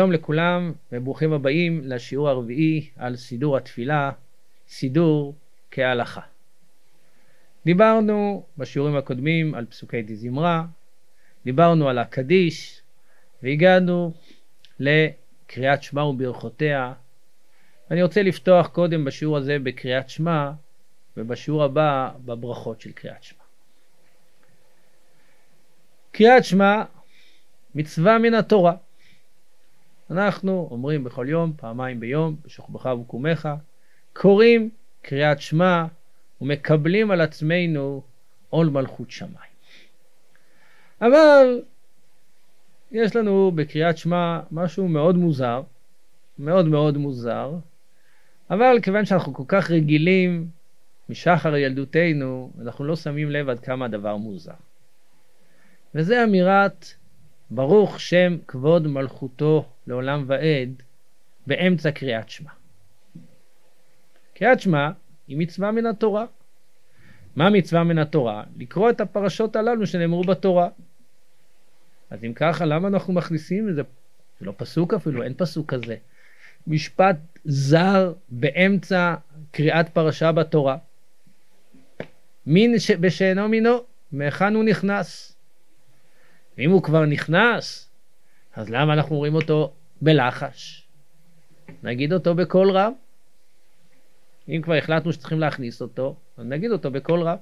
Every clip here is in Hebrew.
שלום לכולם וברוכים הבאים לשיעור הרביעי על סידור התפילה, סידור כהלכה. דיברנו בשיעורים הקודמים על פסוקי דזמרה, דיברנו על הקדיש והגענו לקריאת שמע וברכותיה. אני רוצה לפתוח קודם בשיעור הזה בקריאת שמע ובשיעור הבא בברכות של קריאת שמע. קריאת שמע מצווה מן התורה. אנחנו אומרים בכל יום, פעמיים ביום, בשוכבך ובקומך, קוראים קריאת שמע ומקבלים על עצמנו עול מלכות שמיים. אבל יש לנו בקריאת שמע משהו מאוד מוזר, מאוד מאוד מוזר, אבל כיוון שאנחנו כל כך רגילים משחר ילדותנו, אנחנו לא שמים לב עד כמה הדבר מוזר. וזה אמירת ברוך שם כבוד מלכותו לעולם ועד באמצע קריאת שמע. קריאת שמע היא מצווה מן התורה. מה מצווה מן התורה? לקרוא את הפרשות הללו שנאמרו בתורה. אז אם ככה, למה אנחנו מכניסים את זה? זה לא פסוק אפילו, אין פסוק כזה. משפט זר באמצע קריאת פרשה בתורה. מין בשאינו מינו, מהיכן הוא נכנס? ואם הוא כבר נכנס, אז למה אנחנו רואים אותו בלחש? נגיד אותו בקול רב. אם כבר החלטנו שצריכים להכניס אותו, אז נגיד אותו בקול רב.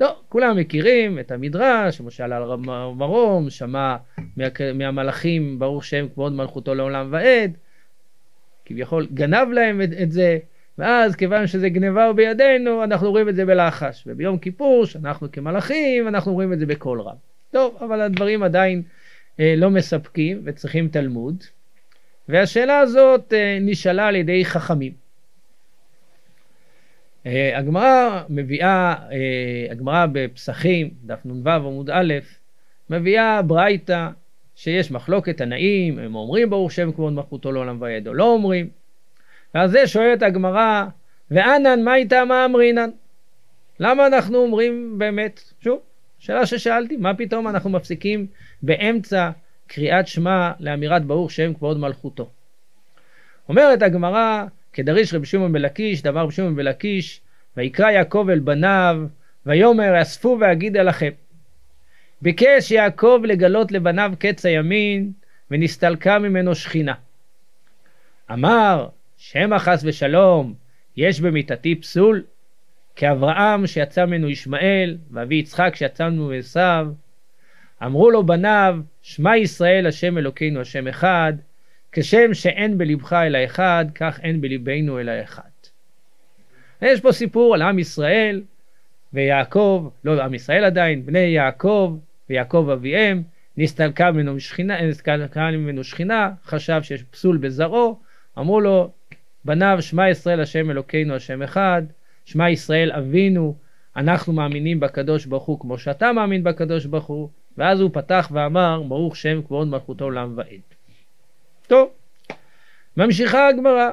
לא, כולם מכירים את המדרש, למשל על מרום, שמע מה, מהמלאכים, ברוך שם כבוד מלכותו לעולם ועד, כביכול גנב להם את, את זה, ואז כיוון שזה גנבה בידינו, אנחנו רואים את זה בלחש. וביום כיפור, שאנחנו כמלאכים, אנחנו רואים את זה בקול רב. טוב, אבל הדברים עדיין אה, לא מספקים וצריכים תלמוד. והשאלה הזאת אה, נשאלה על ידי חכמים. אה, הגמרא מביאה, אה, הגמרא בפסחים, דף נ"ו עמוד א', מביאה ברייתא שיש מחלוקת תנאים, הם אומרים ברוך שם כבוד מלכותו לעולם ועד או לא אומרים. ועל זה שואלת הגמרא, ואנן מה איתה מה אמרינן? למה אנחנו אומרים באמת? שוב, שאלה ששאלתי, מה פתאום אנחנו מפסיקים באמצע קריאת שמע לאמירת ברוך שם כבוד מלכותו? אומרת הגמרא, כדריש רבי שמעון בלקיש, דבר רבי שמעון בלקיש, ויקרא יעקב אל בניו, ויאמר אספו ואגידה לכם. ביקש יעקב לגלות לבניו קץ הימין, ונסתלקה ממנו שכינה. אמר, שמא חס ושלום, יש במיתתי פסול? כאברהם שיצא ממנו ישמעאל, ואבי יצחק שיצא ממנו עשיו. אמרו לו בניו, שמע ישראל השם אלוקינו השם אחד, כשם שאין בלבך אלא אחד, כך אין בלבנו אלא אחד. יש פה סיפור על עם ישראל ויעקב, לא עם ישראל עדיין, בני יעקב ויעקב אביהם, נסתלקה ממנו שכינה, נסתלקה ממנו שכינה, חשב שיש פסול בזרעו, אמרו לו, בניו שמע ישראל השם אלוקינו השם אחד, שמע ישראל אבינו, אנחנו מאמינים בקדוש ברוך הוא כמו שאתה מאמין בקדוש ברוך הוא, ואז הוא פתח ואמר, ברוך שם כבוד מלכותו עולם ועד. טוב, ממשיכה הגמרא,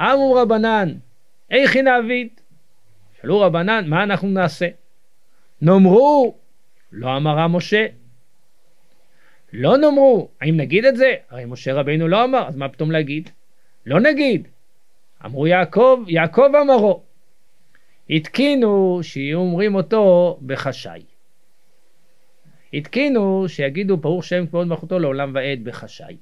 עמו רבנן, איכי נעביד? שאלו רבנן, מה אנחנו נעשה? נאמרו, לא אמרה משה. לא נאמרו, האם נגיד את זה? הרי משה רבינו לא אמר, אז מה פתאום להגיד? לא נגיד. אמרו יעקב, יעקב אמרו. התקינו שיהיו אומרים אותו בחשאי. התקינו שיגידו ברוך שם כבוד מלכותו לעולם ועד בחשאי.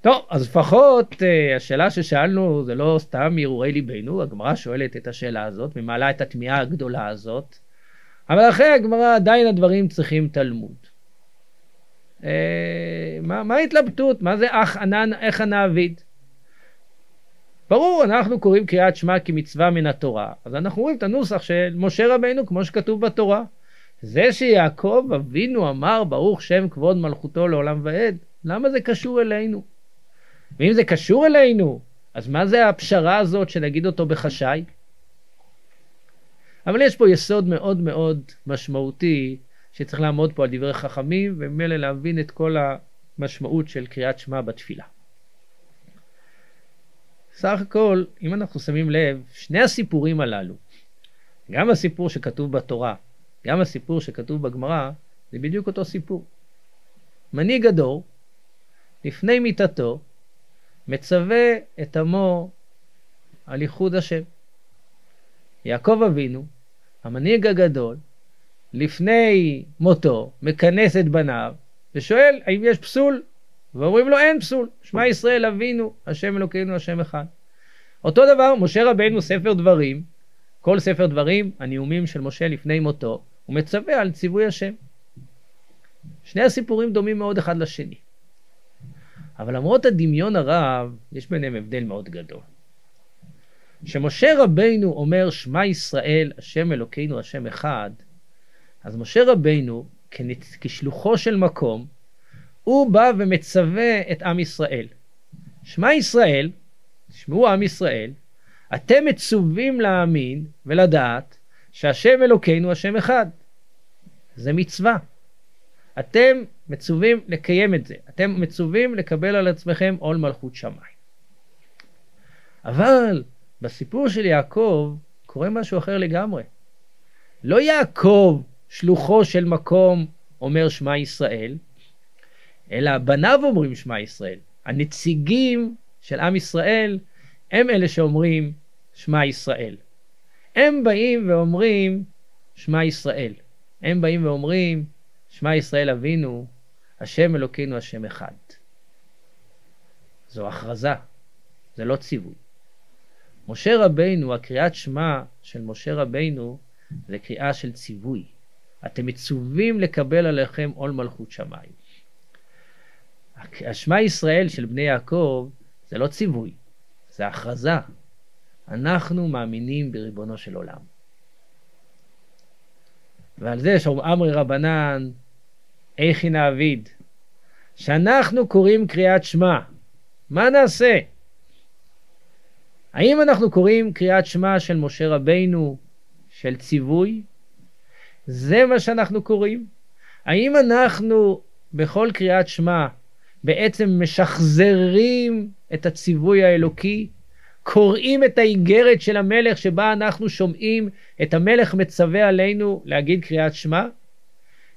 טוב, אז לפחות uh, השאלה ששאלנו זה לא סתם מהרהורי ליבנו, הגמרא שואלת את השאלה הזאת ומעלה את התמיהה הגדולה הזאת, אבל אחרי הגמרא עדיין הדברים צריכים תלמוד. Uh, מה, מה ההתלבטות? מה זה אח ענן, איך ענה אביד? ברור, אנחנו קוראים קריאת שמע כמצווה מן התורה, אז אנחנו רואים את הנוסח של משה רבינו כמו שכתוב בתורה. זה שיעקב אבינו אמר ברוך שם כבוד מלכותו לעולם ועד, למה זה קשור אלינו? ואם זה קשור אלינו, אז מה זה הפשרה הזאת שנגיד אותו בחשאי? אבל יש פה יסוד מאוד מאוד משמעותי שצריך לעמוד פה על דברי חכמים וממילא להבין את כל המשמעות של קריאת שמע בתפילה. סך הכל, אם אנחנו שמים לב, שני הסיפורים הללו, גם הסיפור שכתוב בתורה, גם הסיפור שכתוב בגמרא, זה בדיוק אותו סיפור. מנהיג הדור לפני מיתתו, מצווה את עמו על ייחוד השם. יעקב אבינו, המנהיג הגדול, לפני מותו, מכנס את בניו, ושואל האם יש פסול, ואומרים לו אין פסול, שמע ישראל אבינו, השם אלוקינו, השם אחד. אותו דבר, משה רבנו, ספר דברים, כל ספר דברים, הנאומים של משה לפני מותו, הוא מצווה על ציווי השם. שני הסיפורים דומים מאוד אחד לשני. אבל למרות הדמיון הרב, יש ביניהם הבדל מאוד גדול. כשמשה רבינו אומר שמע ישראל, השם אלוקינו, השם אחד, אז משה רבינו, כשלוחו של מקום, הוא בא ומצווה את עם ישראל. שמע ישראל, תשמעו עם ישראל, אתם מצווים להאמין ולדעת שהשם אלוקינו השם אחד. זה מצווה. אתם מצווים לקיים את זה. אתם מצווים לקבל על עצמכם עול מלכות שמיים. אבל בסיפור של יעקב קורה משהו אחר לגמרי. לא יעקב, שלוחו של מקום, אומר שמע ישראל, אלא בניו אומרים שמע ישראל. הנציגים של עם ישראל הם אלה שאומרים שמע ישראל. הם באים ואומרים שמע ישראל. הם באים ואומרים שמע ישראל אבינו, השם אלוקינו השם אחד. זו הכרזה, זה לא ציווי. משה רבינו, הקריאת שמע של משה רבינו, זה קריאה של ציווי. אתם מצווים לקבל עליכם עול מלכות שמיים. השמע ישראל של בני יעקב זה לא ציווי, זה הכרזה. אנחנו מאמינים בריבונו של עולם. ועל זה אמרי רבנן, איכי נעביד, שאנחנו קוראים קריאת שמע, מה נעשה? האם אנחנו קוראים קריאת שמע של משה רבינו, של ציווי? זה מה שאנחנו קוראים? האם אנחנו בכל קריאת שמע בעצם משחזרים את הציווי האלוקי? קוראים את האיגרת של המלך שבה אנחנו שומעים את המלך מצווה עלינו להגיד קריאת שמע?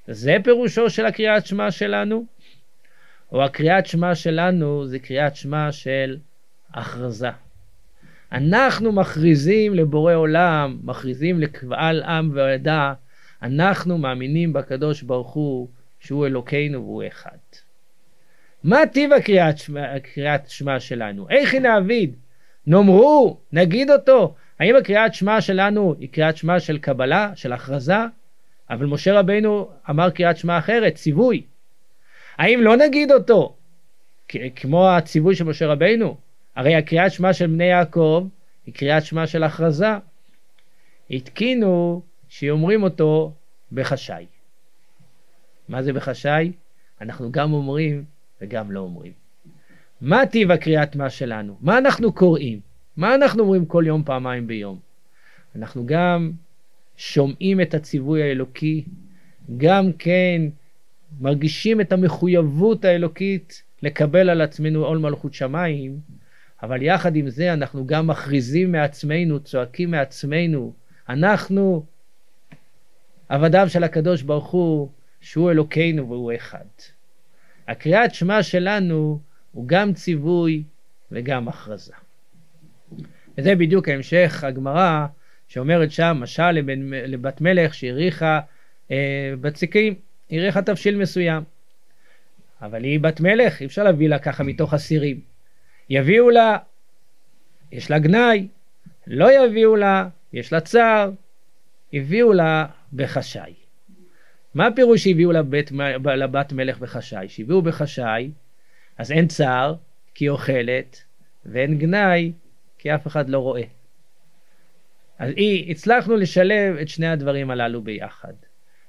זה פירושו של הקריאת שמע שלנו? או הקריאת שמע שלנו זה קריאת שמע של הכרזה. אנחנו מכריזים לבורא עולם, מכריזים לקבל עם ועדה, אנחנו מאמינים בקדוש ברוך הוא שהוא אלוקינו והוא אחד. מה טיב הקריאת שמע, שלנו? איך היא נעביד? נאמרו, נגיד אותו. האם הקריאת שמע שלנו היא קריאת שמע של קבלה, של הכרזה? אבל משה רבינו אמר קריאת שמע אחרת, ציווי. האם לא נגיד אותו? כמו הציווי של משה רבינו? הרי הקריאת שמע של בני יעקב היא קריאת שמע של הכרזה. התקינו שאומרים אותו בחשאי. מה זה בחשאי? אנחנו גם אומרים וגם לא אומרים. מה טיב הקריאת מה שלנו? מה אנחנו קוראים? מה אנחנו אומרים כל יום פעמיים ביום? אנחנו גם שומעים את הציווי האלוקי, גם כן מרגישים את המחויבות האלוקית לקבל על עצמנו עול מלכות שמיים, אבל יחד עם זה אנחנו גם מכריזים מעצמנו, צועקים מעצמנו, אנחנו עבדיו של הקדוש ברוך הוא, שהוא אלוקינו והוא אחד. הקריאת שמע שלנו הוא גם ציווי וגם הכרזה. וזה בדיוק המשך הגמרא שאומרת שם, משל לבן, לבת מלך שהריחה אה, בציקים, הריחה תבשיל מסוים. אבל היא בת מלך, אי אפשר להביא לה ככה מתוך אסירים. יביאו לה, יש לה גנאי, לא יביאו לה, יש לה צער, הביאו לה בחשאי. מה הפירוש שהביאו לבת, לבת מלך בחשאי? שהביאו בחשאי, אז אין צער, כי אוכלת, ואין גנאי, כי אף אחד לא רואה. אז היא, הצלחנו לשלב את שני הדברים הללו ביחד.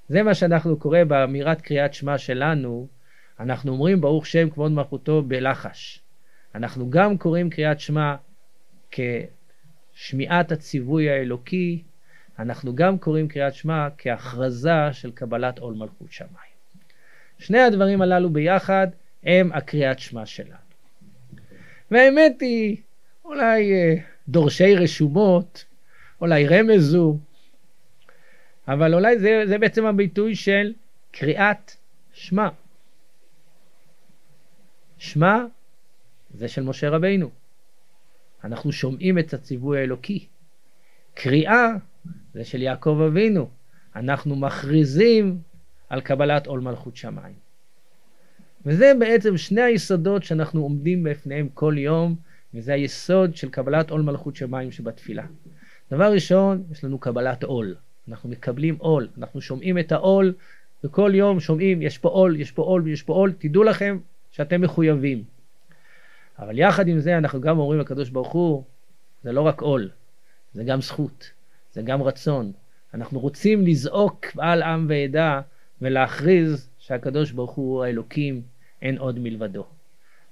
זה מה שאנחנו קורא באמירת קריאת שמע שלנו, אנחנו אומרים ברוך שם כבוד מלכותו בלחש. אנחנו גם קוראים קריאת שמע כשמיעת הציווי האלוקי, אנחנו גם קוראים קריאת שמע כהכרזה של קבלת עול מלכות שמיים. שני הדברים הללו ביחד הם הקריאת שמע שלנו. והאמת היא, אולי אה, דורשי רשומות, אולי רמזו, אבל אולי זה, זה בעצם הביטוי של קריאת שמע. שמע זה של משה רבינו. אנחנו שומעים את הציווי האלוקי. קריאה זה של יעקב אבינו. אנחנו מכריזים על קבלת עול מלכות שמיים. וזה בעצם שני היסודות שאנחנו עומדים בפניהם כל יום, וזה היסוד של קבלת עול מלכות שמיים שבתפילה. דבר ראשון, יש לנו קבלת עול. אנחנו מקבלים עול, אנחנו שומעים את העול, וכל יום שומעים, יש פה עול, יש פה עול, יש פה עול, תדעו לכם שאתם מחויבים. אבל יחד עם זה אנחנו גם אומרים לקדוש ברוך הוא, זה לא רק עול, זה גם זכות, זה גם רצון. אנחנו רוצים לזעוק על עם ועדה ולהכריז שהקדוש ברוך הוא האלוקים, אין עוד מלבדו.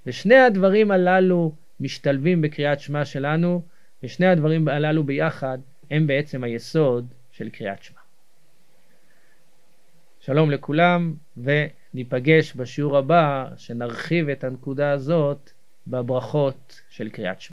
ושני הדברים הללו משתלבים בקריאת שמע שלנו, ושני הדברים הללו ביחד הם בעצם היסוד של קריאת שמע. שלום לכולם, וניפגש בשיעור הבא שנרחיב את הנקודה הזאת בברכות של קריאת שמע.